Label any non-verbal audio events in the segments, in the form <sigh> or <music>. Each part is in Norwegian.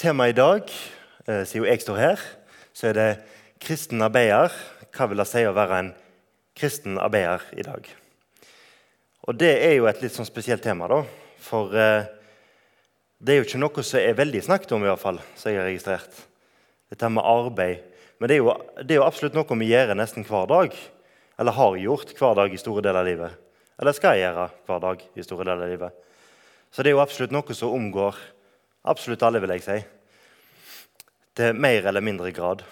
Temaet i dag, eh, siden jeg står her, så er det kristen arbeider. Hva vil det si å være en kristen arbeider i dag? Og Det er jo et litt sånn spesielt tema, da. For eh, det er jo ikke noe som er veldig snakket om, i hvert fall, som jeg har registrert. Dette med arbeid. Men det er, jo, det er jo absolutt noe vi gjør nesten hver dag. Eller har gjort hver dag i store deler av livet. Eller skal gjøre hver dag i store deler av livet. Så det er jo absolutt noe som omgår absolutt alle, vil jeg si. Til mer eller mindre grad.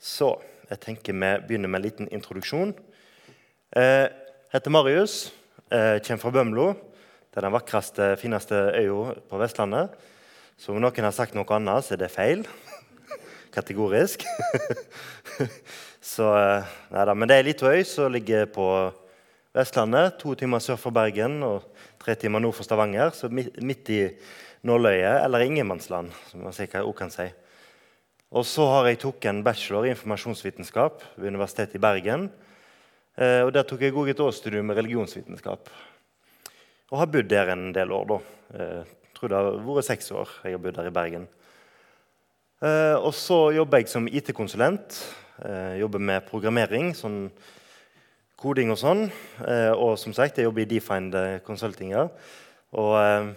Så jeg tenker vi begynner med en liten introduksjon. Jeg eh, heter Marius, jeg eh, kommer fra Bømlo. Det er den vakreste, fineste øya på Vestlandet. Så om noen har sagt noe annet, så er det feil. <laughs> Kategorisk. <laughs> så, nei da, men det er ei lita øy som ligger på Vestlandet, to timer sør for Bergen og tre timer nord for Stavanger. Så midt i nåløyet, eller ingenmannsland, som man sikkert også kan si. Og så har jeg tok en bachelor i informasjonsvitenskap ved Universitetet i Bergen. Eh, og Der tok jeg òg et årsstudium med religionsvitenskap. Og har bodd der en del år. da. Jeg eh, tror det har vært seks år jeg har bodd der i Bergen. Eh, og så jobber jeg som IT-konsulent. Jobber med programmering. sånn koding og sånn. Eh, og som sagt, jeg jobber i Defined Consulting. Og eh,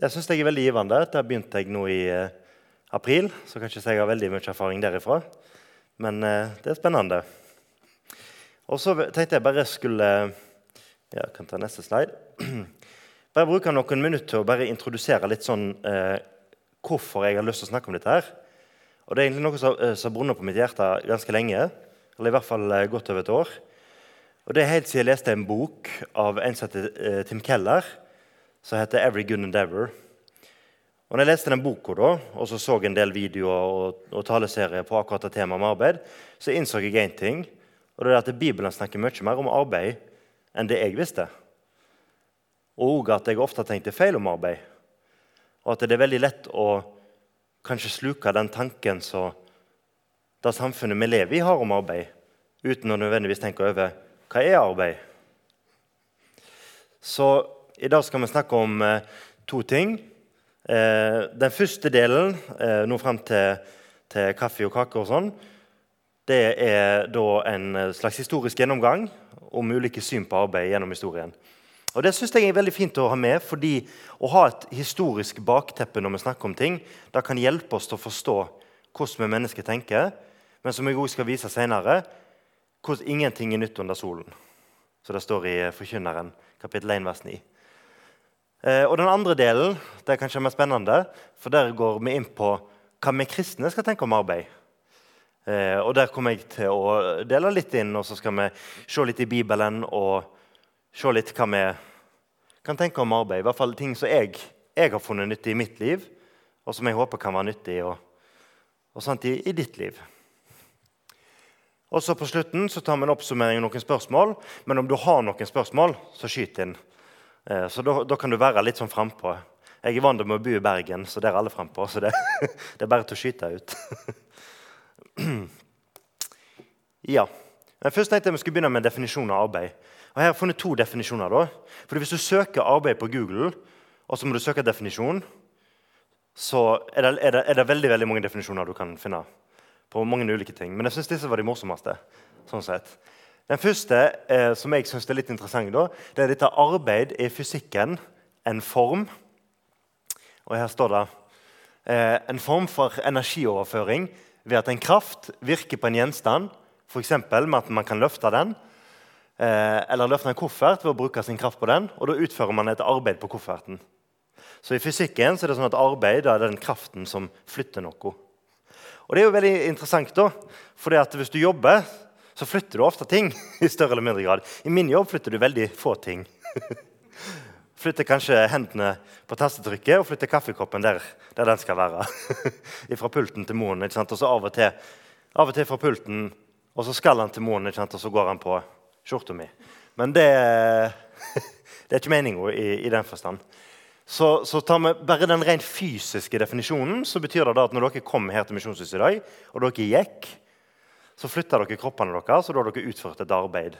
det syns jeg er veldig givende. Der begynte jeg nå i eh, april, så kanskje jeg har veldig mye erfaring derifra. Men det er spennende. Og så tenkte jeg bare skulle ja, jeg kan ta neste slide. <clears throat> Bare bruke noen minutter til å bare introdusere litt sånn eh, hvorfor jeg har lyst til å snakke om dette. her. Og Det er egentlig noe som har brunnet på mitt hjerte ganske lenge. Eller i hvert fall godt over et år. Og Det er helt siden jeg leste en bok av en som heter eh, Tim Keller, som heter 'Every Good Endeavor'. Og når jeg leste den boka da, og så så en del videoer og, og taleserier på akkurat det temaet med arbeid, så innså jeg én ting. Og det er at Bibelen snakker mye mer om arbeid enn det jeg visste. Og at jeg ofte tenkte feil om arbeid. Og at det er veldig lett å kanskje sluke den tanken som det samfunnet vi lever i, har om arbeid, uten å nødvendigvis tenke over hva er arbeid? Så I dag skal vi snakke om eh, to ting. Eh, den første delen, eh, nå frem til, til, kaffe og kake og sånn, det er da en slags historisk gjennomgang om ulike syn på arbeid gjennom historien. Og Det synes jeg er veldig fint å ha med, fordi å ha et historisk bakteppe når vi snakker om ting, det kan hjelpe oss til å forstå hvordan vi mennesker tenker, men som jeg også skal vise senere, hvordan ingenting er nytt under solen. Så det står i Forkynneren, kapittel 1, vers 9. Eh, og Den andre delen det er kanskje mer spennende, for der går vi inn på hva vi kristne skal tenke om arbeid. Eh, og Der kommer jeg til å dele litt inn, og så skal vi se litt i Bibelen og se litt hva vi kan tenke om arbeid. I hvert fall ting som jeg, jeg har funnet nyttig i mitt liv, og som jeg håper kan være nyttig og, og i, i ditt liv. Og så På slutten så tar vi en oppsummering og noen spørsmål. Men om du har noen spørsmål, så skyt inn. Eh, så da, da kan du være litt sånn frampå. Jeg er vant med å bo i Bergen, så der er alle frampå. Så det, <laughs> det, er bare til å skyte ut. <clears throat> ja. Men først tenkte jeg vi skulle begynne med en definisjon av arbeid. Og Her har jeg funnet to definisjoner. da. Fordi Hvis du søker arbeid på Google, og så må du søke definisjon, så er det, er det, er det veldig, veldig mange definisjoner du kan finne på mange ulike ting. Men jeg syns disse var de morsomste. sånn sett. Den første, eh, som jeg synes er litt interessant, da, det er dette arbeid i fysikken en form. Og her står det eh, en form for energioverføring ved at en kraft virker på en gjenstand, f.eks. med at man kan løfte den, eh, eller løfte en koffert ved å bruke sin kraft på den, og da utfører man et arbeid på kofferten. Så I fysikken så er det sånn at arbeid er den kraften som flytter noe. Og det er jo veldig interessant, da, at hvis du jobber, så flytter du ofte ting <laughs> i større eller mindre grad. I min jobb flytter du veldig få ting. <laughs> flytter kanskje hendene på tastetrykket og flytter kaffekoppen der, der den skal være. <laughs> fra pulten til moen. Og så av og, til, av og til fra pulten, og så skal han til månen, og så går han på skjorta mi. Men det, det er ikke meninga i, i den forstand. Så, så, tar vi bare den rent fysiske definisjonen, så betyr det da at når dere kom her til Misjonshuset i dag, og dere gikk, så flytta dere kroppene deres, og da har dere utført et arbeid.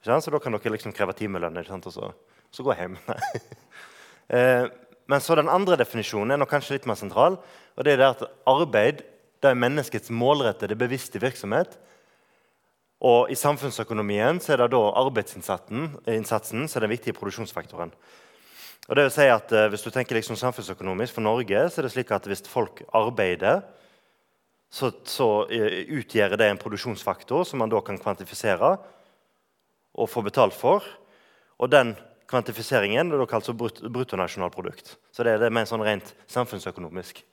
Så da kan dere liksom kreve timelønn og så, så gå hjem. <laughs> Eh, men så den andre definisjonen er nok kanskje litt mer sentral. og det er det at Arbeid det er menneskets målrettede, bevisste virksomhet. Og i samfunnsøkonomien så er det da arbeidsinnsatsen som er den viktige produksjonsfaktoren. Og det vil si at eh, Hvis du tenker liksom samfunnsøkonomisk for Norge, så er det slik at hvis folk arbeider, så, så eh, utgjør det en produksjonsfaktor som man da kan kvantifisere og få betalt for. Og den kvantifiseringen er da kalt brut bruttonasjonalprodukt. Så det det mer sånn rent samfunnsøkonomisk.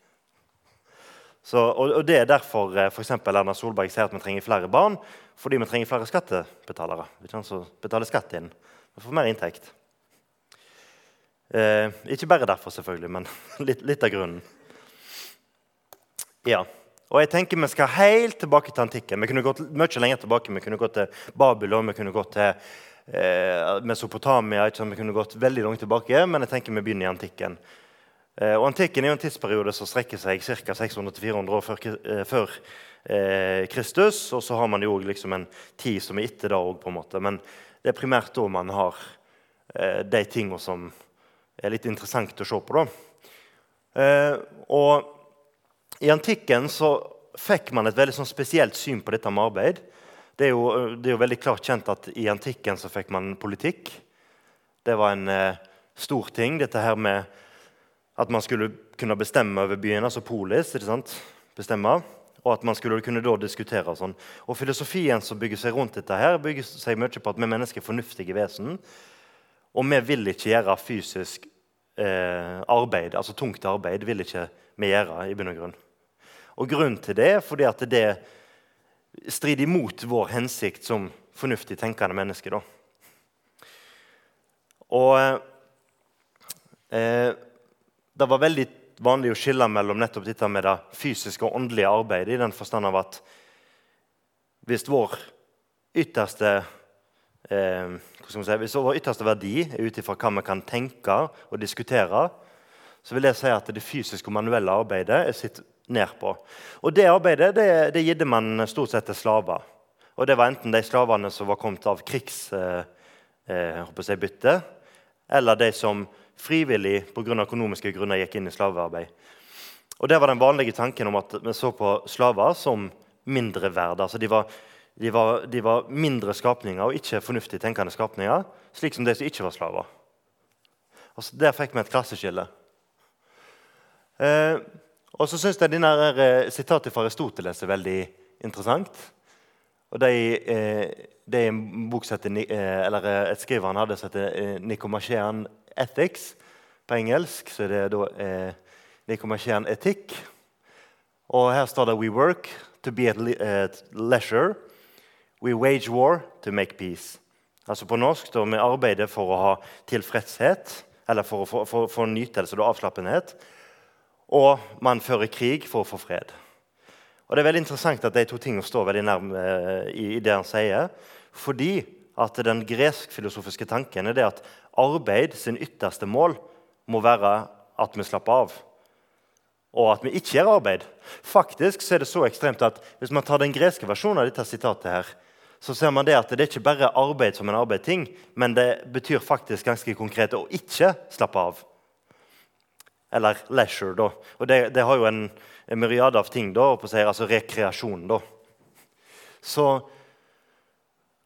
Så, og, og, Det er derfor eh, for Erna Solberg sier at vi trenger flere barn. Fordi vi trenger flere skattebetalere. Vi kan altså betale skatt inn. Vi får mer inntekt. Eh, ikke bare derfor, selvfølgelig, men <laughs> litt, litt, av grunnen. Ja, og jeg tenker Vi skal helt tilbake til antikken. Vi kunne gått mye lenger tilbake. Vi kunne gått til Babylon, vi kunne gått til eh, Mesopotamia. Vi kunne gått veldig langt tilbake, men jeg tenker vi begynner i antikken. Eh, og Antikken er jo en tidsperiode som strekker seg ca. 600-400 år før, eh, før eh, Kristus. Og så har man jo liksom en tid som er etter det òg, på en måte. Men det er primært da man har eh, de tingene som er litt interessant å se på. da. Eh, og i antikken så fikk man et veldig sånn spesielt syn på dette med arbeid. Det er, jo, det er jo veldig klart kjent at i antikken så fikk man politikk. Det var en eh, stor ting, dette her med at man skulle kunne bestemme over byen, altså polis. ikke sant? Bestemme, Og at man skulle kunne da diskutere. Og sånn. Og Filosofien som bygger seg rundt dette, her, bygger seg mye på at vi mennesker er fornuftige vesen. Og vi vil ikke gjøre fysisk eh, arbeid, altså tungt arbeid. vil ikke vi gjøre i bunn og grunn. Og Grunnen til det er fordi at det strider imot vår hensikt som fornuftig tenkende mennesker. Da. Og eh, det var veldig vanlig å skille mellom nettopp dette med det fysiske og åndelige arbeidet, i den forstand av at hvis vår ytterste eh, si, hvis vår ytterste verdi er ut ifra hva vi kan tenke og diskutere, så vil jeg si at det fysiske og manuelle arbeidet er sitt ned på. Og Det arbeidet det, det gidde man stort sett til slaver. Og Det var enten de slavene som var kommet av krigsbytte, eh, eh, eller de som frivillig pga. økonomiske grunner gikk inn i slavearbeid. Og Det var den vanlige tanken om at vi så på slaver som mindreverdige. Altså de, de, de var, mindre skapninger og ikke fornuftig tenkende skapninger, slik som de som ikke var slaver. Altså Der fikk vi et klasseskille. Eh, og så syns jeg denne eh, sitatet fra Aristoteles er veldig interessant. Og det er, det er en bok sette, eh, eller et skriver han hadde som heter Nicomachean ethics. På engelsk så er det da eh, Nicomachean etikk. Og her står det 'We work to be at leisure'. 'We wage war to make peace'. Altså På norsk da vi arbeider for å ha tilfredshet, eller for å få, nytelse og avslappenhet. Og man fører krig for å få fred. Og Det er veldig interessant at de to tingene står veldig nærme eh, i det han sier. Fordi at den gresk-filosofiske tanken er det at arbeid sin ytterste mål må være at vi slapper av. Og at vi ikke gjør arbeid. Faktisk så er det så ekstremt at Hvis man tar den greske versjonen av dette sitatet, her, så ser man det at det er ikke bare arbeid som en arbeidsting, men det betyr faktisk ganske konkret å ikke slappe av. Eller leisure, da. Og det, det har jo en, en myriade av ting, da, på seg, altså rekreasjon. da. Så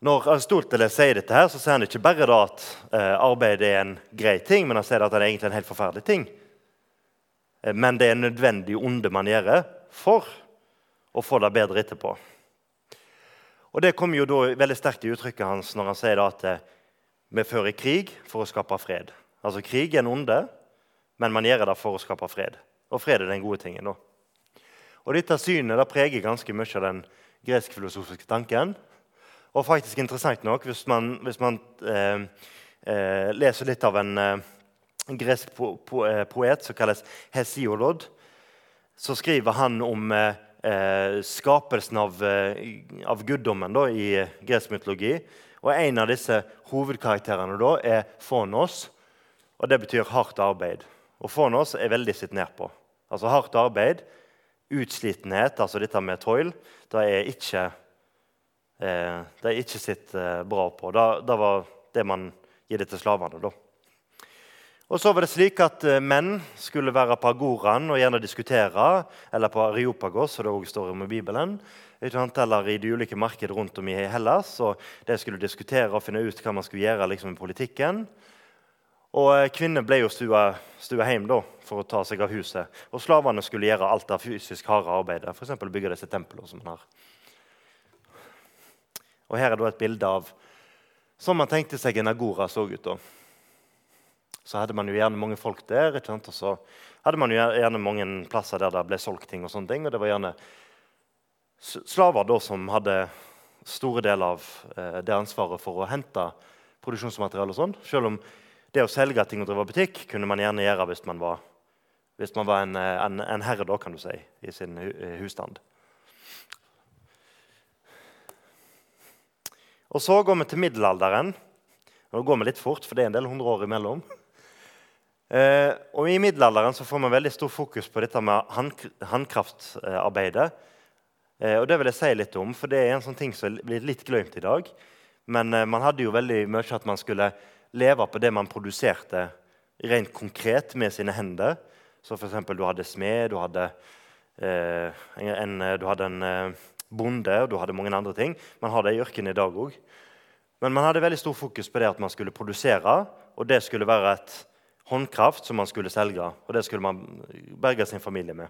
når Aristoteles sier dette, her, så sier han ikke bare at eh, arbeid er en grei ting, men han sier at det er egentlig en helt forferdelig ting. Eh, men det er en nødvendig onde man gjør for å få det bedre etterpå. Og Det kommer jo da veldig sterkt i uttrykket hans når han sier at eh, vi fører krig for å skape fred. Altså Krig er en onde, men man gjør det for å skape fred. Og fred er den gode tingen. da. Og Dette synet det preger ganske mye av den gresk-filosofiske tanken. Og faktisk interessant nok, hvis man, hvis man eh, eh, leser litt av en eh, gresk po po eh, poet som kalles Hesiolod, så skriver han om eh, eh, skapelsen av, av guddommen da, i gresk mytologi. Og En av disse hovedkarakterene da, er Fonos, og det betyr hardt arbeid. Og Fonos er veldig sitt ned på. Altså hardt arbeid, utslitenhet, altså dette med toil, det er ikke eh, de ikke sitt eh, bra på. Det, det, var det man gir det til slavene. da. Og så var det slik at eh, Menn skulle være på agoraen og gjerne diskutere, eller på Areopagos, som det også står om i Bibelen, eller i de ulike markedene rundt om i Hellas. og De skulle diskutere og finne ut hva man skulle gjøre liksom, i politikken. Og eh, Kvinner ble jo stua, stua hjem da, for å ta seg av huset. Og slavene skulle gjøre alt av fysisk harde arbeidet, f.eks. bygge disse templene. som man har. Og Her er da et bilde av som man tenkte seg en agora så ut. da så hadde man jo gjerne mange folk der. ikke sant? Og så hadde man jo gjerne mange plasser der det ble solgt ting. Og sånne ting, og det var gjerne slaver da som hadde store deler av eh, det ansvaret for å hente produksjonsmateriale. og sånn. Selv om det å selge ting og drive butikk kunne man gjerne gjøre hvis man var, hvis man var en, eh, en, en, herre da, kan du si, i sin husstand. Og Så går vi til middelalderen. Nå går vi litt fort, for det er en del hundre år imellom. Eh, og I middelalderen så får man veldig stor fokus på dette med hand. Eh, og det vil jeg si litt om, for det er en sånn ting som blir litt glemt i dag. Men eh, man hadde jo veldig mye at man skulle leve på det man produserte rent konkret med sine hender. Så f.eks. du hadde smed, du hadde, eh, en, du hadde en eh, bonde og du hadde mange andre ting. Man har det i yrkene i dag òg. Men man hadde veldig stor fokus på det at man skulle produsere, og det skulle være et håndkraft som man skulle selge. Og det skulle man berge sin familie med.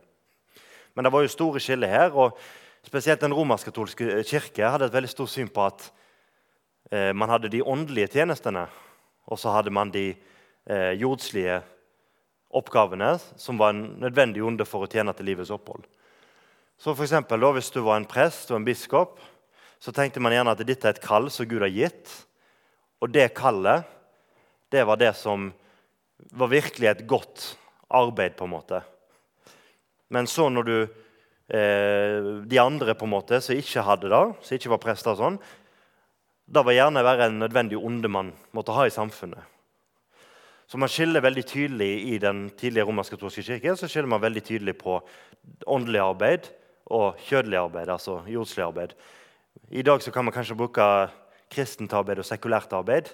Men det var jo store skiller her. og Spesielt den romersk-katolske kirke hadde et veldig stort syn på at eh, man hadde de åndelige tjenestene, og så hadde man de eh, jordslige oppgavene som var en nødvendig onde for å tjene til livets opphold. Så for eksempel, da, Hvis du var en prest og en biskop, så tenkte man gjerne at dette er et kall som Gud har gitt. Og det kallet det var det som var virkelig et godt arbeid, på en måte. Men så når du eh, De andre på en måte som ikke hadde det, som ikke var prester, og sånn, det var gjerne være en nødvendig onde man måtte ha i samfunnet. Så man skiller veldig tydelig I den tidlige romersk-katolske kirke så skiller man veldig tydelig på åndelig arbeid og kjødelig arbeid, altså jordslig arbeid. I dag så kan man kanskje bruke kristent arbeid og sekulært arbeid.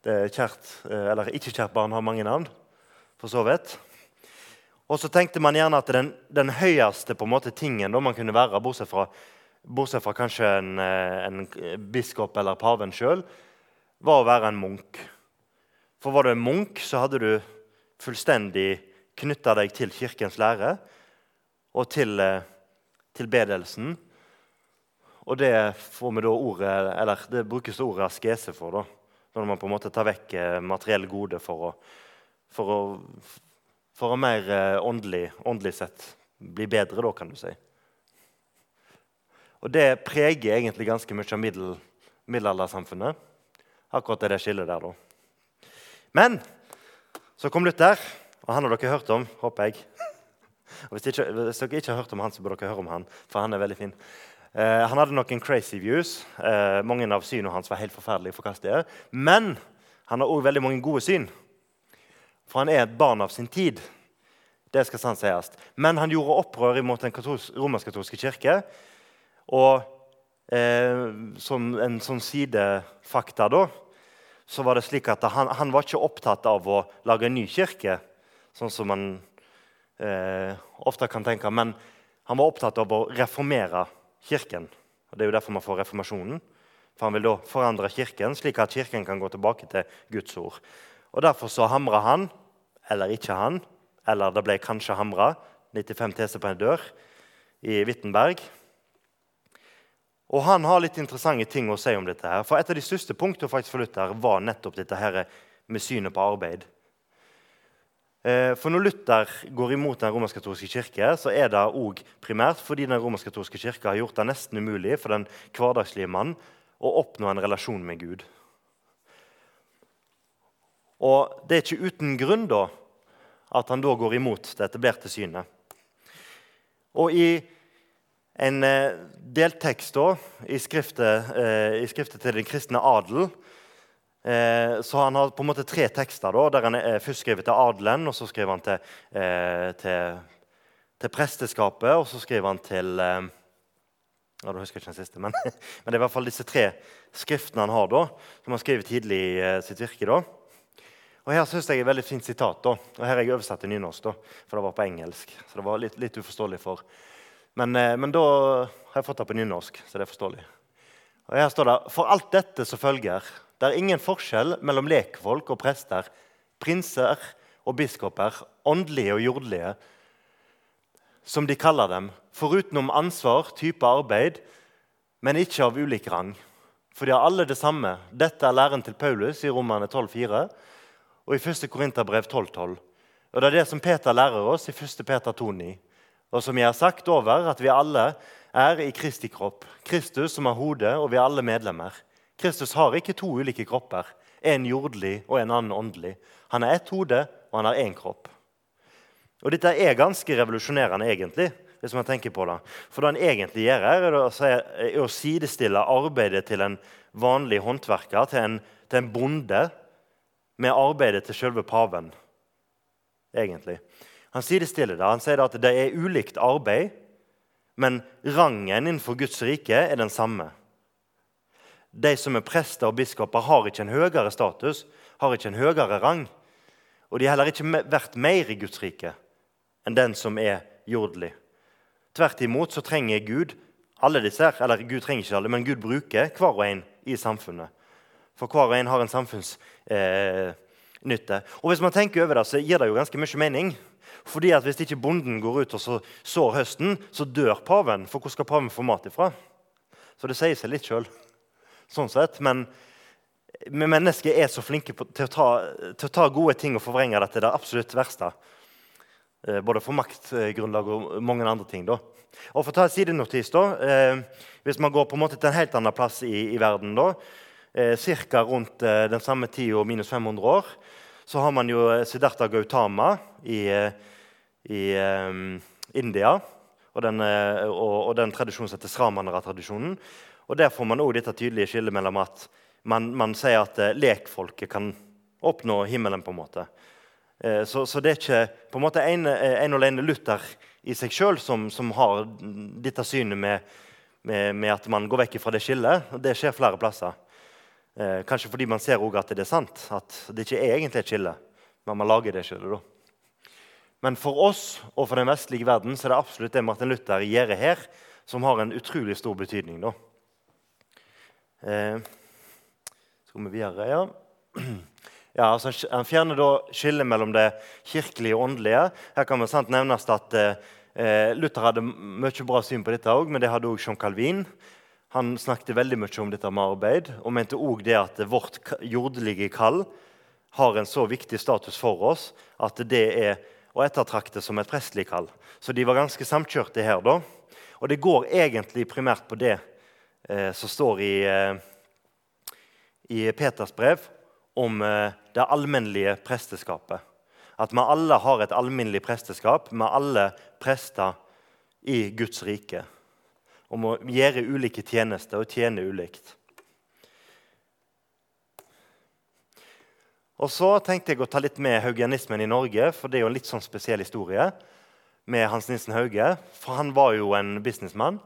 Det er kjært, eh, eller ikke kjært barn har mange navn, for så vidt. Og så tenkte man gjerne at den, den høyeste måte, tingen man kunne være, bortsett fra, bortsett fra kanskje en, eh, en, biskop eller paven sjøl, var å være en munk. For var du en munk, så hadde du fullstendig knytta deg til kirkens lære og til eh, tilbedelsen. Og det, ordet, det brukes ordet askese for. da. Når man på en måte tar vekk eh, materielle gode for å, for å, for å mer eh, åndelig, åndelig, sett bli bedre, da, kan du si. Og det preger egentlig ganske mye av middel, middelaldersamfunnet. Akkurat det, det skillet der, da. Men så kom Luther, og han har dere hørt om, håper jeg. Og hvis, ikke, hvis dere ikke har hørt om han, så bør dere høre om han, for han er veldig fin. Eh, han hadde noen crazy views. Eh, mange av synene hans var helt forferdelige forkastelige. Men han har òg veldig mange gode syn. For han er et barn av sin tid. Det skal sant sies. Men han gjorde opprør mot den romersk-katolske kirke. Og eh, som en sånn sidefakta da, så var det slik at han, han, var ikke opptatt av å lage en ny kirke, sånn som man eh, ofte kan tenke. Men han var opptatt av å reformere Kirken. Og Det er jo derfor man får reformasjonen. For Han vil da forandre Kirken, slik at Kirken kan gå tilbake til Guds ord. Og Derfor så hamra han, eller ikke han, eller det ble kanskje hamra, 95 teser på en dør i Wittenberg. Og Han har litt interessante ting å si om dette. her. For Et av de største punktene faktisk for Luther var nettopp dette her med synet på arbeid. Eh, for Når Luther går imot den romersk-katolske kirke, så er det òg primært fordi den romersk-katolske kirke har gjort det nesten umulig for den hverdagslige mann å oppnå en relasjon med Gud. Og Det er ikke uten grunn da, at han da går imot det etablerte synet. Og I en eh, deltekst da, i skriftet, eh, i skriftet til den kristne adel Eh, så han har på en måte tre tekster. Da, der Han er først skriver til adelen, og så skriver han til, eh, til, til, presteskapet, og så skriver han til eh, ja, da husker ikke den siste, men, <laughs> men, det er i hvert fall disse tre skriftene han har, da, som han skriver tidlig i sitt virke. da. Og Her synes jeg er et veldig fint sitat. da. Og Her har jeg oversatt til nynorsk, da, for det var på engelsk. Så det var litt, litt uforståelig for. Men, eh, men, da har jeg fått det på nynorsk, så det er forståelig. Og Her står det For alt dette som følger, det er ingen forskjell mellom lekfolk og prester, prinser og biskoper, åndelige og jordlige, som de kaller dem, forutenom ansvar, type arbeid, men ikke av ulik rang. For de har alle det samme. Dette er læren til Paulus i Romane 12,4 og i 1. Korinterbrev 12,12. Og det er det som Peter lærer oss i 1. Peter 2,9. Og som jeg har sagt over, at vi alle er i Kristi kropp. Kristus som har hodet, og vi er alle medlemmer. Kristus har ikke to ulike kropper, en jordlig og en annen åndelig. Han har ett hode, og han har én kropp. Og Dette er ganske revolusjonerende, egentlig hvis man tenker på det. For det han egentlig gjør, er å sidestille arbeidet til en vanlig håndverker, til en, til en bonde, med arbeidet til selve paven. egentlig. Han sidestiller det. Han sier at det er ulikt arbeid, men rangen innenfor Guds rike er den samme. De som er prester og biskoper, har ikke en høyere status, har ikke en høyere rang. Og de har heller ikke vært mer i Guds rike enn den som er jordelig. Tvert imot så trenger Gud alle disse, eller Gud trenger ikke alle, men Gud bruker hver og en i samfunnet. For hver og en har en samfunnsnytte. Eh, og hvis man tenker over det, så gir det jo ganske mye mening. Fordi at Hvis ikke bonden går ut og så sår høsten, så dør paven. For hvor skal paven få mat ifra? Så det sier seg litt sjøl. Sånn sett. Men, vi mennesker er så flinke på, til, å ta, til, å ta, gode ting og forvrenge det til det absolutt verste. Eh, både for maktgrunnlag og mange andre ting. Da. Og for å ta en sidenotis, da, eh, Hvis man går på en måte til en helt annen plass i, i verden, da, eh, ca. rundt den samme tida, minus 500 år, så har man jo Siddhartha Gautama i, i India. Og den, og, og den tradisjonen som heter sramanara-tradisjonen. Og Der får man også dette tydelige skillet mellom at man, man sier at lekfolket kan oppnå himmelen. på en måte. Eh, så, så, det er ikke på en måte en, eh, og alene Luther i seg sjøl som, som, har dette synet med, med, med, at man går vekk fra det skillet. Det skjer flere plasser. Eh, kanskje fordi man ser også at det er sant, at det ikke er egentlig et skille. Men man lager det skillet. da. Men for oss og for den vestlige verden så er det absolutt det Martin Luther gjør her, som har en utrolig stor betydning. da. Eh, skal vi videre, ja. Ja, altså Han fjerner da skillet mellom det kirkelige og åndelige. Her kan det sant nevnes at eh, Luther hadde mye bra syn på dette òg, men det hadde òg Jean Calvin. Han snakket veldig mye om dette med arbeid og mente òg det at vårt jordelige kall har en så viktig status for oss at det er å ettertrakte som et prestelig kall. Så de var ganske samkjørte her. da. Og det går egentlig primært på det eh, som står i, eh, i Peters brev om eh, det allmennlige presteskapet. At vi alle har et alminnelig presteskap med alle prester i Guds rike. Om å gjøre ulike tjenester og tjene ulikt. Og så tenkte jeg å ta litt med haugianismen i Norge, for det er jo en litt sånn spesiell historie med Hans Nilsen Hauge. For han var jo en businessmann,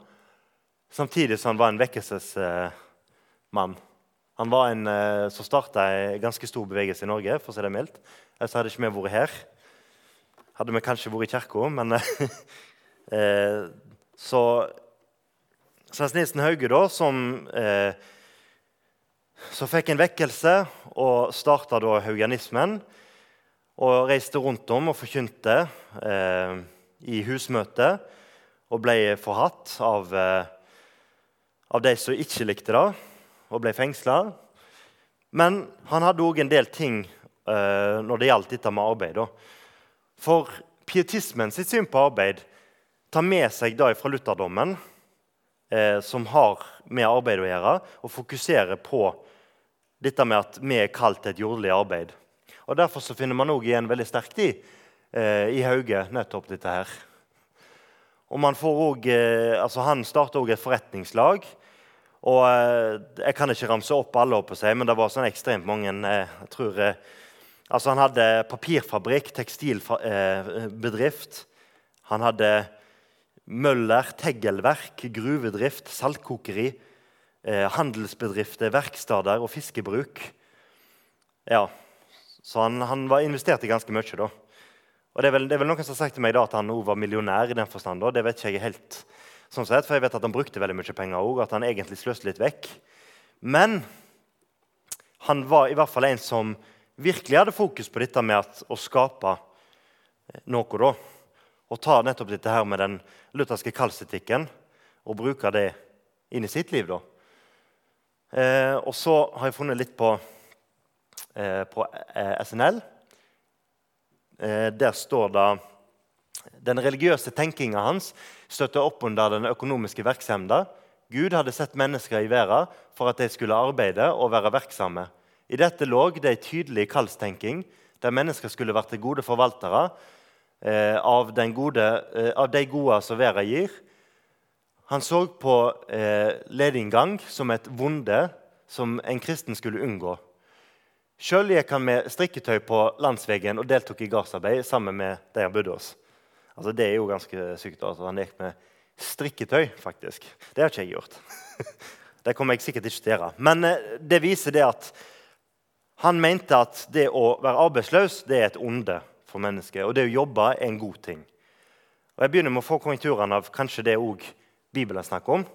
samtidig som han var en vekkelsesmann. Han var en uh, som starta en ganske stor bevegelse i Norge. for å si det mildt. Ellers hadde ikke vi vært her. Hadde vi kanskje vært i kirka, men uh, <laughs> Så Svens Nilsen Hauge, da, som eh, så fikk en vekkelse og starta da haugianismen. Og reiste rundt om og forkynte i husmøte. Og ble forhatt av, av de som ikke likte det og ble fengsla. Men han hadde òg en del ting uh, når det gjaldt dette med arbeid. Da. For pietismen sitt syn på arbeid tar med seg da fra lutherdommen, uh, som har med arbeid å gjøre, og fokuserer på dette med at vi er kalt et jordelig arbeid. Og Derfor så finner man òg igjen veldig sterkt i, uh, i Hauge nettopp dette her. Og man får også, altså Han starta òg et forretningslag og eh, Jeg kan ikke ramse opp alle, opp seg, men det var sånn ekstremt mange. Eh, jeg tror, eh, altså Han hadde papirfabrikk, tekstilbedrift. Han hadde møller, teggelverk, gruvedrift, saltkokeri, handelsbedrifter, verksteder og fiskebruk. Ja, Så han, han var investert i ganske mye. da. Og det er, vel, det er vel Noen som har sagt til meg da at han var millionær. i den forstand. Da. Det vet ikke jeg helt, sånn sett, for jeg vet at han brukte veldig mye penger òg. At han egentlig sløste litt vekk. Men han var i hvert fall en som virkelig hadde fokus på dette med at, å skape noe. da. Og ta nettopp dette her med den lutherske kalsetikken og bruke det inn i sitt liv. da. Eh, og så har jeg funnet litt på, eh, på eh, SNL. Eh, der står det den religiøse tenkinga hans støtter opp under den økonomiske virksomheten. Gud hadde sett mennesker i verden for at de skulle arbeide og være verksomme. I dette lå det ei tydelig kallstenking, der mennesker skulle vært gode forvaltere eh, av, gode, eh, av, de gode som verden gir. Han så på eh, ledinngang som et vonde som en kristen skulle unngå. Sjøl gikk han med strikketøy på landsveggen og deltok i gardsarbeid sammen med de han bodde hos. Altså, det er jo ganske sykt. Altså. Han gikk med strikketøy, faktisk. Det har ikke jeg gjort. <laughs> det kommer jeg sikkert ikke til å gjøre. Men eh, det viser det at han mente at det å være arbeidsløs det er et onde for mennesket. Og det å jobbe er en god ting. Og Jeg begynner med å få konjunkturene av kanskje det òg Bibelen snakker om.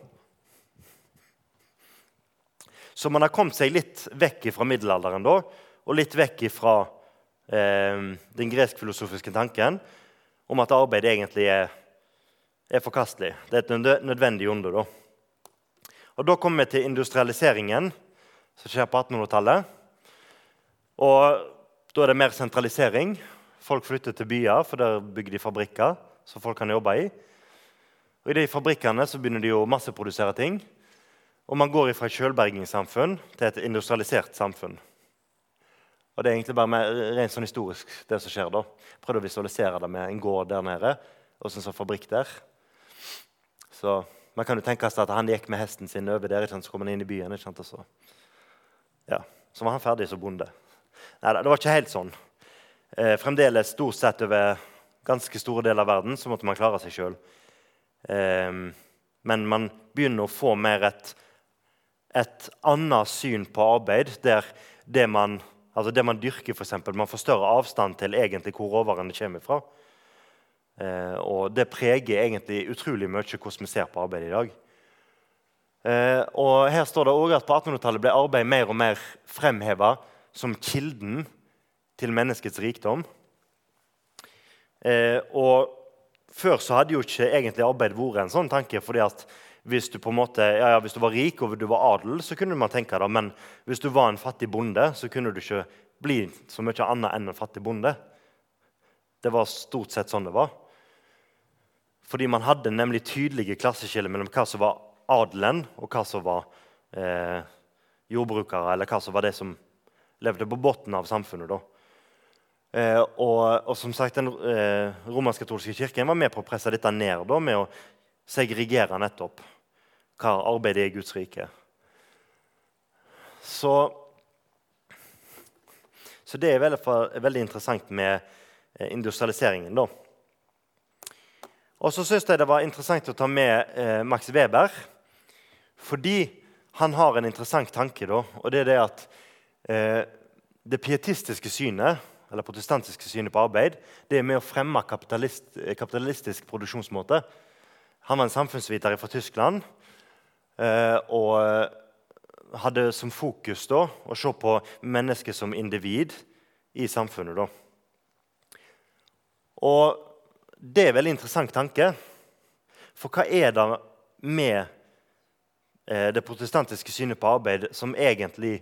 Så man har kommet seg litt vekk fra middelalderen da, og litt vekk fra eh, den gresk-filosofiske tanken om at arbeid egentlig er, er, forkastelig. Det er et nødvendig onde. Da. Og da kommer vi til industrialiseringen, som skjer på 1800-tallet. Og Da er det mer sentralisering. Folk flytter til byer, for der bygger de fabrikker som folk kan jobbe i. Og I de fabrikkene begynner de å masseprodusere ting. Og man går fra et selvbergingssamfunn til et industrialisert samfunn. Og Det er egentlig bare mer, rent sånn historisk det som skjer da. Prøvde å visualisere det med en gård der nede og en sånn fabrikk der. Så Man kan jo tenke seg at han gikk med hesten sin over der, så kom han inn i byen. Ikke sant? Og så, ja, så var han ferdig som bonde. Nei, det var ikke helt sånn. Eh, fremdeles stort sett over ganske store deler av verden så måtte man klare seg sjøl. Eh, men man begynner å få mer et et annet syn på arbeid, der det man, altså det man dyrker, for eksempel, man får større avstand til egentlig hvor råvarene kommer fra. Eh, og det preger egentlig utrolig mye hvordan vi ser på arbeid i dag. Eh, og her står det også at På 1800-tallet ble arbeid mer og mer fremheva som kilden til menneskets rikdom. Eh, og Før så hadde jo ikke egentlig arbeid vært en sånn tanke. fordi at hvis du, på en måte, ja, ja, hvis du var rik og du var adel, så kunne man tenke det. Men hvis du var en fattig bonde, så kunne du ikke bli så mye annet enn en fattig bonde. Det var stort sett sånn det var. Fordi man hadde nemlig tydelige klasseskiller mellom hva som var adelen, og hva som var eh, jordbrukere, eller hva som var det som levde på bunnen av samfunnet. da. Eh, og, og, som sagt, Den eh, romersk-katolske kirken var med på å presse dette ned da, med å segregere nettopp hva arbeidet er i Guds rike. Så, så det er veldig, veldig, interessant med eh, industrialiseringen. da. Og så syns jeg det var interessant å ta med eh, Max Weber. Fordi han har en interessant tanke, da, og det er det at eh, det pietistiske synet eller protestantiske synet på arbeid det er med å fremme kapitalist, kapitalistisk produksjonsmåte. Han var en samfunnsviter fra Tyskland eh, og eh, hadde som fokus da, å se på mennesket som individ i samfunnet. Da. Og det er en veldig interessant tanke. For hva er det med eh, det protestantiske synet på arbeid som egentlig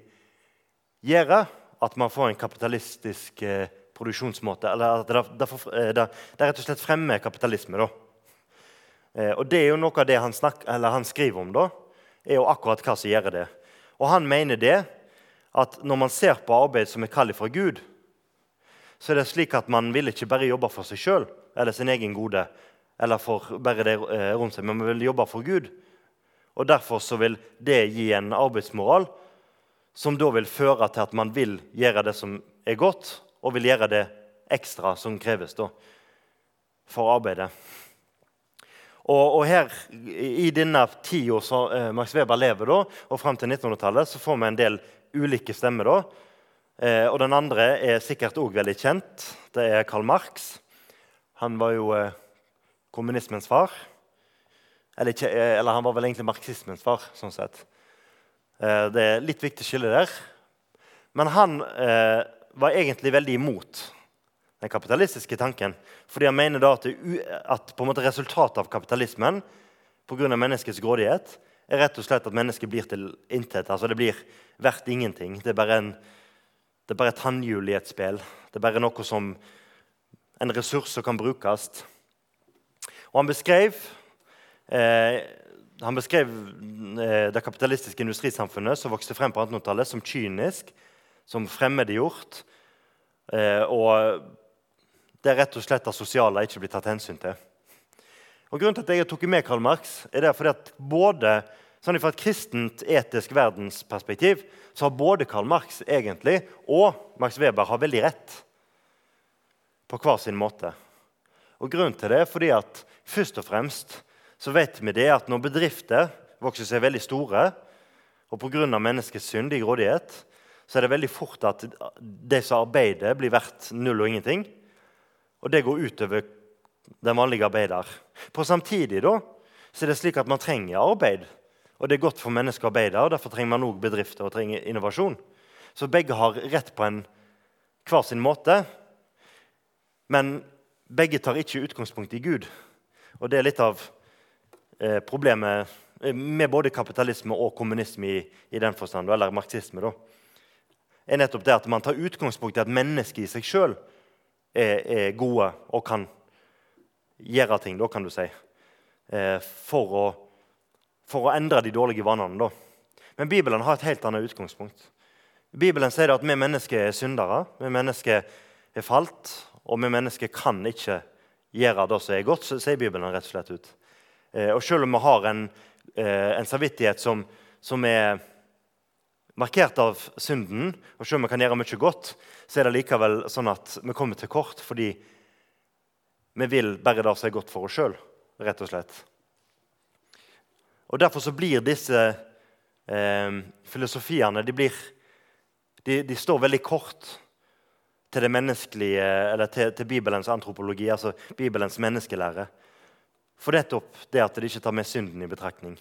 gjør at man får en kapitalistisk produksjonsmåte? Eller at det, det, det, rett og slett fremmer kapitalisme. da. Eh, og det er jo noe av det han, snakker, han, skriver om, da, er jo akkurat hva som gjør det. Og han mener det at når man ser på arbeid som er kall fra Gud, så er det slik at man vil ikke bare jobbe for seg sjøl eller sin egen gode, eller for bare det eh, rundt seg, men man vil jobbe for Gud. Og Derfor så vil det gi en arbeidsmoral som da vil føre til at man vil gjøre det som er godt, og vil gjøre det ekstra som kreves da, for arbeidet. Og, og, her, I denne tida som eh, Max Weber lever, da, og fram til 1900-tallet, så får vi en del ulike stemmer. da, Eh, og den andre er sikkert òg veldig kjent. Det er Karl Marx. Han var jo eh, kommunismens far. Eller, ikke, eh, eller, han var vel egentlig marxismens far. sånn sett. Eh, det er litt viktig skille der. Men han eh, var egentlig veldig imot den kapitalistiske tanken. Fordi han mener da at, at resultatet av kapitalismen pga. menneskets grådighet er rett og slett at mennesket blir til intet. Altså det blir verdt ingenting. Det er bare, en, det er bare et tannhjul i et spill. Det er bare noe som en ressurs som kan brukes. Og han beskrev, eh, han beskrev eh, det kapitalistiske industrisamfunnet som vokste frem på 1800-tallet, som kynisk, som fremmedgjort. Eh, og det er rett og slett det sosiale ikke blir tatt hensyn til. Og Grunnen til at jeg tok med Karl Marx, er det fordi at både sånn fra et kristent, etisk verdensperspektiv så har både Karl Marx egentlig og Max Weber har veldig rett på hver sin måte. Og Grunnen til det er fordi at først og fremst så vet vi det at når bedrifter vokser seg veldig store, og pga. menneskets synd i grådighet, så er det veldig fort at de som arbeider, blir verdt null og ingenting. Og det går utover den vanlige arbeider. På samtidig da, så er det slik at man trenger arbeid. Og det er godt for mennesker å arbeide, og derfor trenger man òg bedrifter og trenger innovasjon. Så begge har rett på en hver sin måte. Men begge tar ikke utgangspunkt i Gud. Og det er litt av eh, problemet med både kapitalisme og kommunisme i, i den forstand, eller marxisme. da, er nettopp det at man tar utgangspunkt i at mennesket i seg sjøl er, er, gode og kan gjøre ting, da, kan du si, eh, for, å, for å endre de dårlige vanene. Da. Men Bibelen har et helt annet utgangspunkt. Bibelen sier at vi mennesker er syndere. Vi mennesker er falt, og vi mennesker kan ikke gjøre det som er godt, sier Bibelen rett og slett ut. Eh, og selv om vi har en, eh, en samvittighet som, som, er markert av synden, og selv om vi kan gjøre mye godt, så er det likevel sånn at vi kommer til kort fordi vi vil bare det som er godt for oss sjøl, rett og slett. Og Derfor så blir disse eh, filosofiene de, blir, de, de står veldig kort til det menneskelige, eller til, til, Bibelens antropologi, altså Bibelens menneskelære. For nettopp det at de ikke tar med synden i betraktning.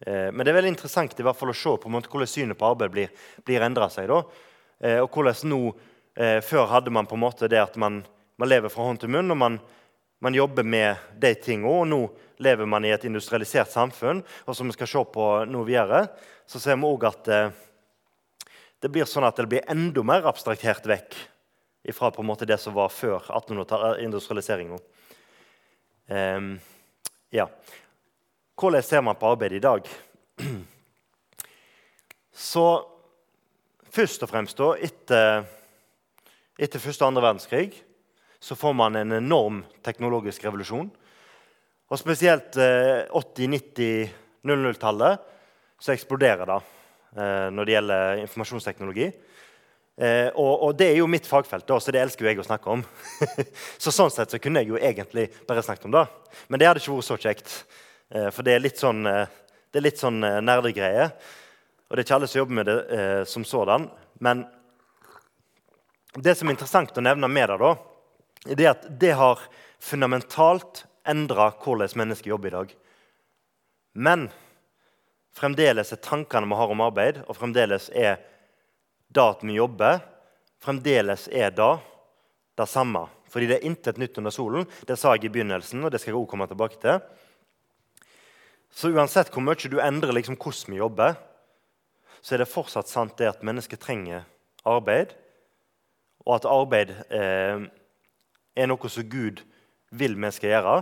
Eh, men det er veldig interessant i hvert fall å se på hvordan synet på arbeid blir, blir endra seg. Da. Eh, og hvordan nå, eh, Før hadde man på en måte det at man, man lever fra hånd til munn, og man, man jobber med de tingene. Og nå lever man i et industrialisert samfunn, og som vi skal se på nå videre, så ser vi òg at det blir sånn at det blir enda mer abstraktert vekk fra på en måte det som var før 1800-industrialiseringa. Um, ehm, ja. Hvordan ser man på arbeid i dag? Så først og fremst da, etter, etter første og andre verdenskrig så får man en enorm teknologisk revolusjon. Og spesielt eh, 80-, 90-, 00-tallet så eksploderer det. Eh, når det gjelder informasjonsteknologi. Eh, og, og, det er jo mitt fagfelt, da, så det elsker jo jeg å snakke om. <laughs> så sånn sett så kunne jeg jo egentlig bare snakket om det. Men det hadde ikke vært så kjekt. Eh, for det er litt sånn, det er litt sånn nerdegreie. Og det er ikke alle som jobber med det eh, som sådan. Men det som er interessant å nevne med det, da, er at det har fundamentalt endra hvordan mennesker jobber i dag. Men fremdeles er tankene vi har om arbeid, og fremdeles er det at vi jobber, fremdeles er det det samme. Fordi det er intet nytt under solen. Det sa jeg i begynnelsen, og det skal jeg også komme tilbake til. Så uansett hvor mye du endrer liksom hvordan vi jobber, så er det fortsatt sant det at mennesker trenger arbeid, og at arbeid eh, er noe som Gud vil vi skal gjøre.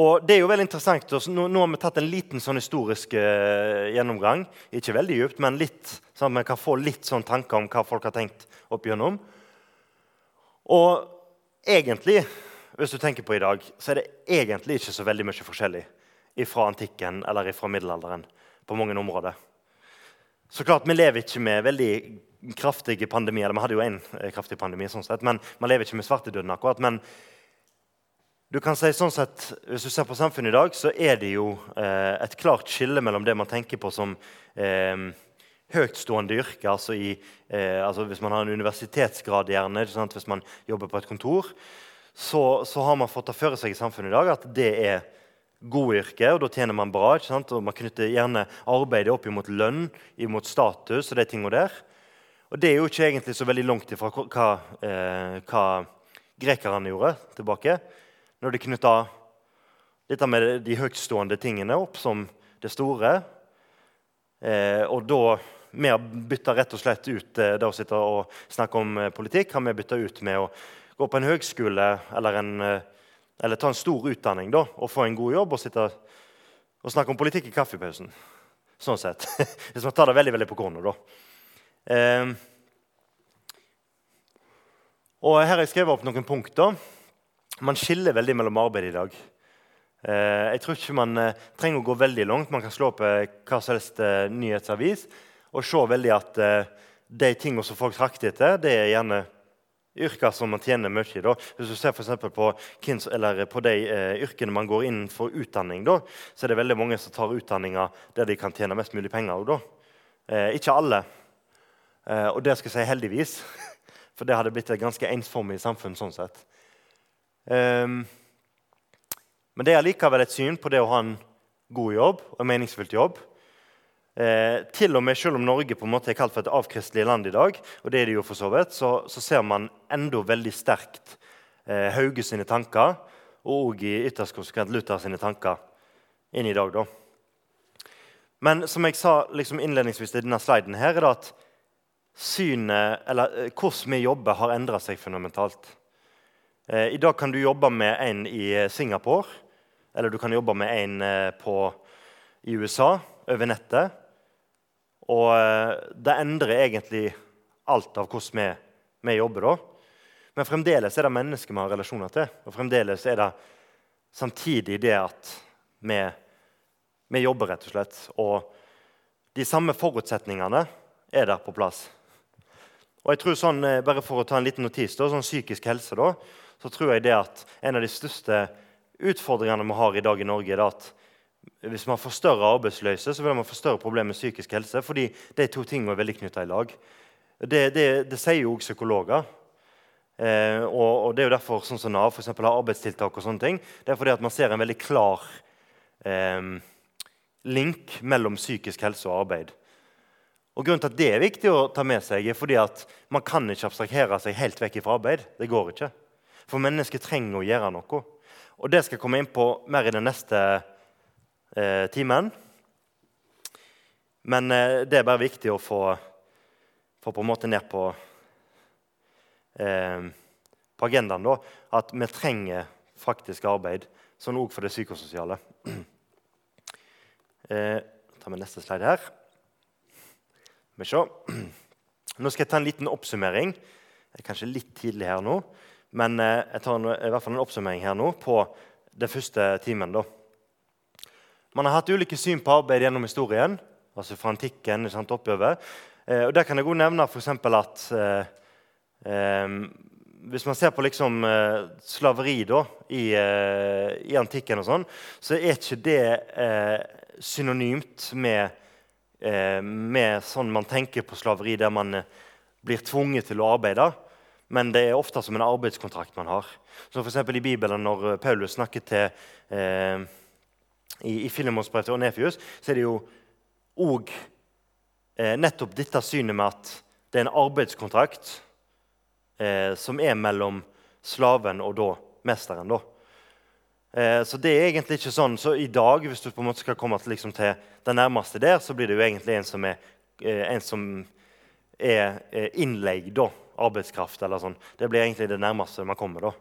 Og det er jo veldig interessant. Nå, nå har vi tatt en liten sånn historisk eh, gjennomgang. Ikke veldig dypt, men litt, sånn at vi kan få litt sånn tanker om hva folk har tenkt opp igjennom. Og egentlig, hvis du tenker på i dag, så er det egentlig ikke så veldig mye forskjellig fra antikken eller fra middelalderen på mange områder. Så klart, Vi lever ikke med veldig kraftige pandemier. Vi hadde jo én eh, kraftig pandemi, sånn sett, men man lever ikke med svartedøden akkurat. men du kan si sånn sett, Hvis du ser på samfunnet i dag, så er det jo eh, et klart skille mellom det man tenker på som eh, høytstående yrke, altså, i, eh, altså hvis man har en universitetsgrad, gjerne, hvis man jobber på et kontor, så, så har man fått ta føre seg i samfunnet i dag at det er gode yrker, og da tjener man bra. ikke sant? Og Man knytter gjerne arbeidet opp imot lønn, imot status og de tingene der. Og det er jo ikke egentlig så veldig langt ifra hva, eh, hva grekerne gjorde tilbake. Når de knytta dette med de høytstående tingene opp som det store. Eh, og da vi har bytta rett og slett ut eh, det å sitte og snakke om eh, politikk har vi bytta ut med å gå på en høgskole eller, en, eh, eller ta en stor utdanning da, og få en god jobb og sitte og snakke om politikk i kaffepausen. Sånn sett. <laughs> Hvis man tar det veldig veldig på kornet, da. Eh, og Her har jeg skrevet opp noen punkter. Man skiller veldig mellom arbeid i dag. Eh, jeg tror ikke man eh, trenger å gå veldig langt. Man kan slå opp eh, hva som helst nyhetsavis og se veldig at de tingene som folk trakter etter, det er gjerne yrker som man tjener mye i. Hvis du ser for på, på de yrkene man går inn for utdanning, da, så er det veldig mange som tar utdanninger der de kan tjene mest mulig penger. Da. ikke alle. og det skal jeg si heldigvis, <laughs> for det hadde blitt et ganske ensformig samfunn sånn sett. Um, men det er likevel et syn på det å ha en god jobb og en meningsfylt jobb. Eh, til og med Selv om Norge på en måte er kalt for et avkristelig land i dag, og det er det jo for så vidt, så, så ser man enda veldig sterkt eh, Hauge sine tanker og i ytterst konsekvent Luther sine tanker inn i dag. da. Men som jeg sa liksom innledningsvis i denne sliden, her, er det at synet, eller eh, hvordan vi jobber, har endra seg fundamentalt. Eh, I dag kan du jobbe med en i Singapore eller du kan jobbe med en eh, på, i USA over nettet. Og eh, det endrer egentlig alt av hvordan vi, vi jobber da. Men fremdeles er det mennesker vi har relasjoner til. Og fremdeles er det samtidig det at vi, vi jobber, rett og slett. Og de samme forutsetningene er der på plass. Og jeg tror sånn, eh, bare For å ta en liten notis, da, sånn psykisk helse, da, så tror jeg det at en av de største utfordringene vi har i dag i Norge, er at hvis man får større arbeidsløse, så vil man få større problemer med psykisk helse. fordi de to tingene er veldig knytta i lag. Det, det, det, sier jo også psykologer. Eh, og, og, Det er jo derfor sånn som Nav for eksempel, har arbeidstiltak. og sånne ting. Det er fordi at man ser en veldig klar eh, link mellom psykisk helse og arbeid. Og Grunnen til at det er viktig å ta med seg, er fordi at man kan ikke abstrahere seg helt vekk fra arbeid. Det går ikke. For mennesker trenger å gjøre noe. Og det skal jeg komme inn på mer i den neste eh, timen. Men eh, det er bare viktig å få, få, på en måte ned på, eh, på agendaen da, at vi trenger faktisk arbeid, sånn òg for det psykososiale. <clears throat> Eh, tar vi neste slide her. Nå skal jeg ta en liten oppsummering. Det er kanskje litt tidlig her nå. Men eh, jeg tar en, i hvert fall en oppsummering her nå på den første timen. da. Man har hatt ulike syn på arbeid gjennom historien, altså fra antikken sant, oppover. Eh, og Der kan jeg godt nevne f.eks. at eh, eh, hvis man ser på liksom, eh, slaveri da, i, eh, i, antikken, og sånn, så er ikke det synonymt med, med sånn man tenker på slaveri, der man blir tvunget til å arbeide men det er ofte som en arbeidskontrakt man har. Så for I Bibelen, når eh, Paulus snakker til eh, i, i Filemons brev til Onefius, så er det jo òg eh, nettopp dette synet med at det er en arbeidskontrakt eh, som er mellom slaven og da mesteren. da. Eh, så det er egentlig ikke sånn, så i dag, hvis du på en måte skal komme til, liksom, til den nærmeste der, så blir det jo egentlig en som er, eh, en som er innleid. da arbeidskraft. eller sånn. Det blir egentlig det nærmeste man kommer. da.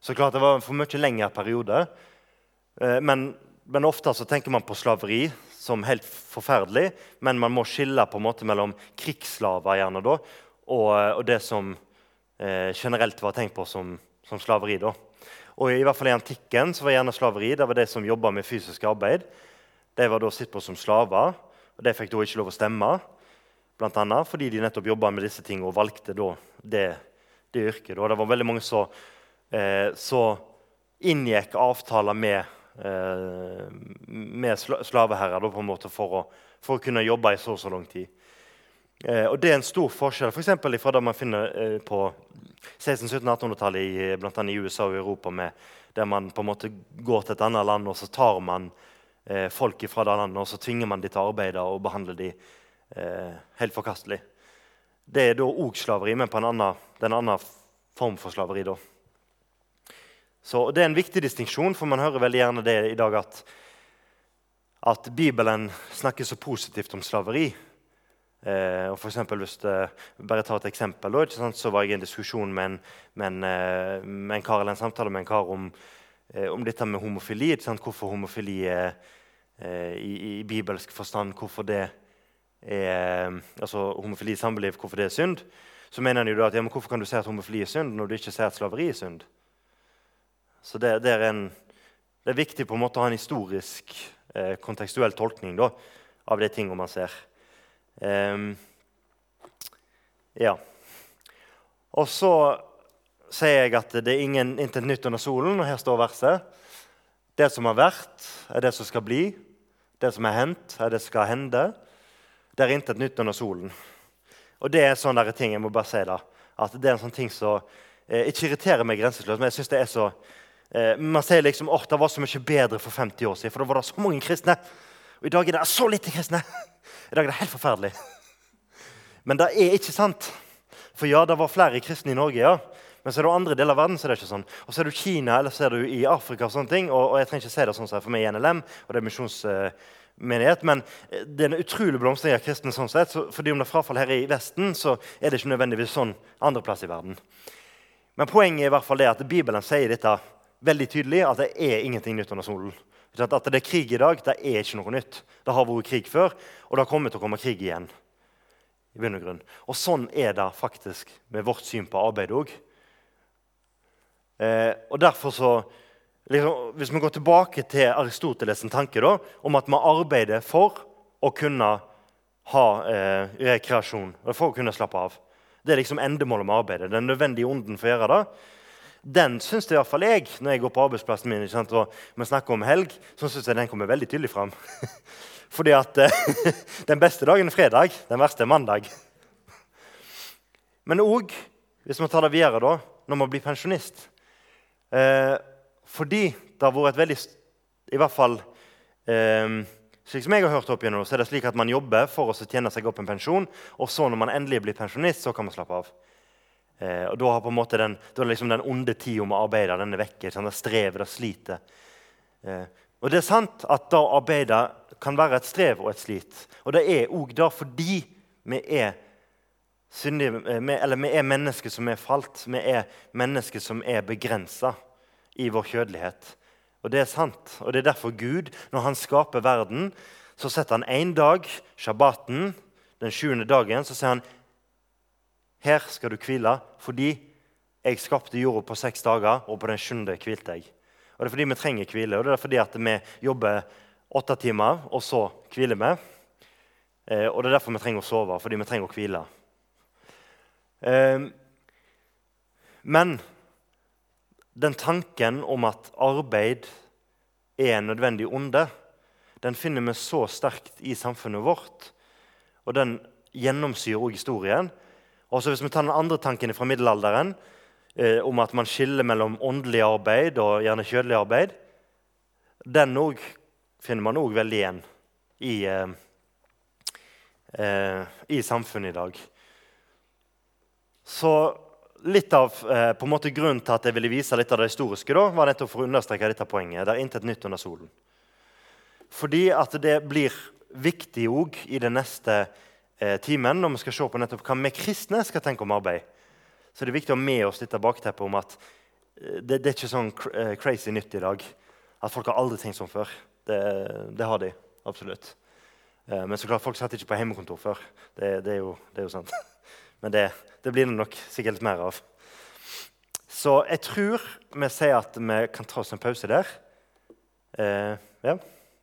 Så klart Det var en for mye lengre periode. Eh, men, men, ofte så tenker man på slaveri som helt forferdelig. Men man må skille på en måte mellom krigsslaver gjerne da, og, og det som eh, generelt var tenkt på som, som, slaveri. da. Og I hvert fall i antikken så var gjerne slaveri det var de som jobba med fysisk arbeid. De var da sett på som slaver, og de fikk da ikke lov å stemme. Blant annet fordi de nettopp jobba med disse tingene og valgte da det, det yrket. Da. Det var veldig mange som eh, inngikk avtaler med, med slaveherrer da, for, å, for, å, kunne jobbe i så og så lang tid. Eh, og Det er en stor forskjell f.eks. For fra det man finner eh, på 1600-1700-1800-tallet blant annet i USA og Europa, med, der man på en måte går til et annet land og så tar man eh, folk fra det landet og så tvinger man dem til å arbeide og behandler eh, helt forkastelig. Det er da òg slaveri, men på en annen, en annen form for slaveri. da. Så Det er en viktig distinksjon, for man hører veldig gjerne det i dag at, at Bibelen snakker så positivt om slaveri. Eh, og for eksempel, hvis det, bare ta et eksempel, da, så var jeg i en diskusjon med en, med en, eh, med en kar, eller en samtale med en kar om, eh, om dette med homofili. Hvorfor homofili er eh, i, i, bibelsk forstand hvorfor det er, altså homofili i samliv, hvorfor det er synd. Så mener han jo da at ja, men hvorfor kan du si at homofili er synd når du ikke sier at slaveri er synd? Så det, det, er, en, det er viktig på en måte å ha en historisk, eh, kontekstuell tolkning da, av de tingene man ser. Um, ja. Og så sier jeg at det er ingen intet nytt under solen, og her står verset. Det som har vært, er det som skal bli. Det som er hendt, er det som skal hende. Det er intet nytt under solen. Og det er sånne sånn ting jeg må bare si da, at det er en sånn ting som eh, ikke irriterer meg grenseløst, men jeg synes det er så Man sier liksom at det var så mye bedre for 50 år siden, for da var det så mange kristne. Og i dag er det så lite kristne. I dag er det helt forferdelig. Men det er ikke sant. For ja, det var flere kristne i Norge, ja. Men så er det andre deler av verden så er det ikke sånn. Og så er du Kina eller så er du i Afrika. Og sånne ting, og, og jeg trenger ikke si det sånn som for meg i NLM, og det er misjonsmenighet, men eh, det er en utrolig blomstring av kristne. sånn sett, så fordi om det er frafall her i Vesten, så er det ikke nødvendigvis sånn andreplass i verden. Men poenget er i hvert fall det at Bibelen sier dette veldig tydelig, at det er ingenting nytt under solen. At det er krig i dag, det er ikke noe nytt. Det har vært krig før, og det kommer til å komme krig igjen. i bunn Og grunn. Og sånn er det faktisk med vårt syn på arbeid òg. Eh, og derfor så, liksom, Hvis vi går tilbake til Aristoteles' tanke da, om at vi arbeider for å kunne ha eh, rekreasjon, for å kunne slappe av Det er liksom endemålet med arbeidet. Den nødvendige onden for å gjøre det den syns fall jeg når jeg går på arbeidsplassen min sant, og vi snakker om helg, så syns jeg den kommer veldig tydelig fram. <laughs> Fordi at eh, <laughs> den beste dagen er fredag, den verste er mandag. Men òg, hvis vi tar det videre, da, når man blir pensjonist eh, Fordi det har vært et veldig I hvert fall eh, slik som jeg har hørt opp igjennom, så er det slik at man jobber for å tjene seg opp en pensjon, og så når man endelig blir pensjonist, så kan man slappe av. Eh, og Da har på en måte den, da er liksom den onde tida med arbeidet den er vekke. Sånn, det strever, det sliter. Eh, og det er sant at da arbeide kan være et strev og et slit. Og det er òg det fordi vi er syndige, eh, eller vi er mennesker som er falt. Vi er mennesker som er begrensa i vår kjødelighet. Og det er sant. Og det er derfor Gud, når han skaper verden, så setter han én dag, shabbaten, den sjuende dagen, så sier han her skal du hvile fordi jeg skapte jorda på seks dager, og på den sjuende hvilte jeg. Og Det er fordi vi trenger hvile, og det er fordi at vi jobber åtte timer, og så hviler vi. Eh, og det er derfor vi trenger å sove, fordi vi trenger å hvile. Eh, men den tanken om at arbeid er en nødvendig onde, den finner vi så sterkt i samfunnet vårt. Og den gjennomsyrer også historien. Og så Hvis vi tar den andre tanken fra middelalderen, eh, om at man skiller mellom åndelig arbeid og gjerne kjødelig arbeid, den òg finner man òg veldig igjen i, eh, eh, i, samfunnet i dag. Så litt av eh, på en måte grunnen til at jeg ville vise litt av det historiske, da, var nettopp for å understreke dette poenget. Det er intet nytt under solen. Fordi at det blir viktig òg i det neste timen når vi skal se på nettopp hva vi kristne skal tenke om arbeid, så det er viktig å ha med oss dette bakteppet om at eh, det, det, er ikke sånn eh, crazy nytt i dag. At folk har aldri tenkt sånn før. Det, det har de absolutt. Eh, men så klart, folk satt ikke på hjemmekontor før. Det, det, er, jo, er, jo, sant. <laughs> Men det, blir det nok sikkert litt mer av. Så jeg tror vi sier at vi kan ta oss en pause der. Eh, ja.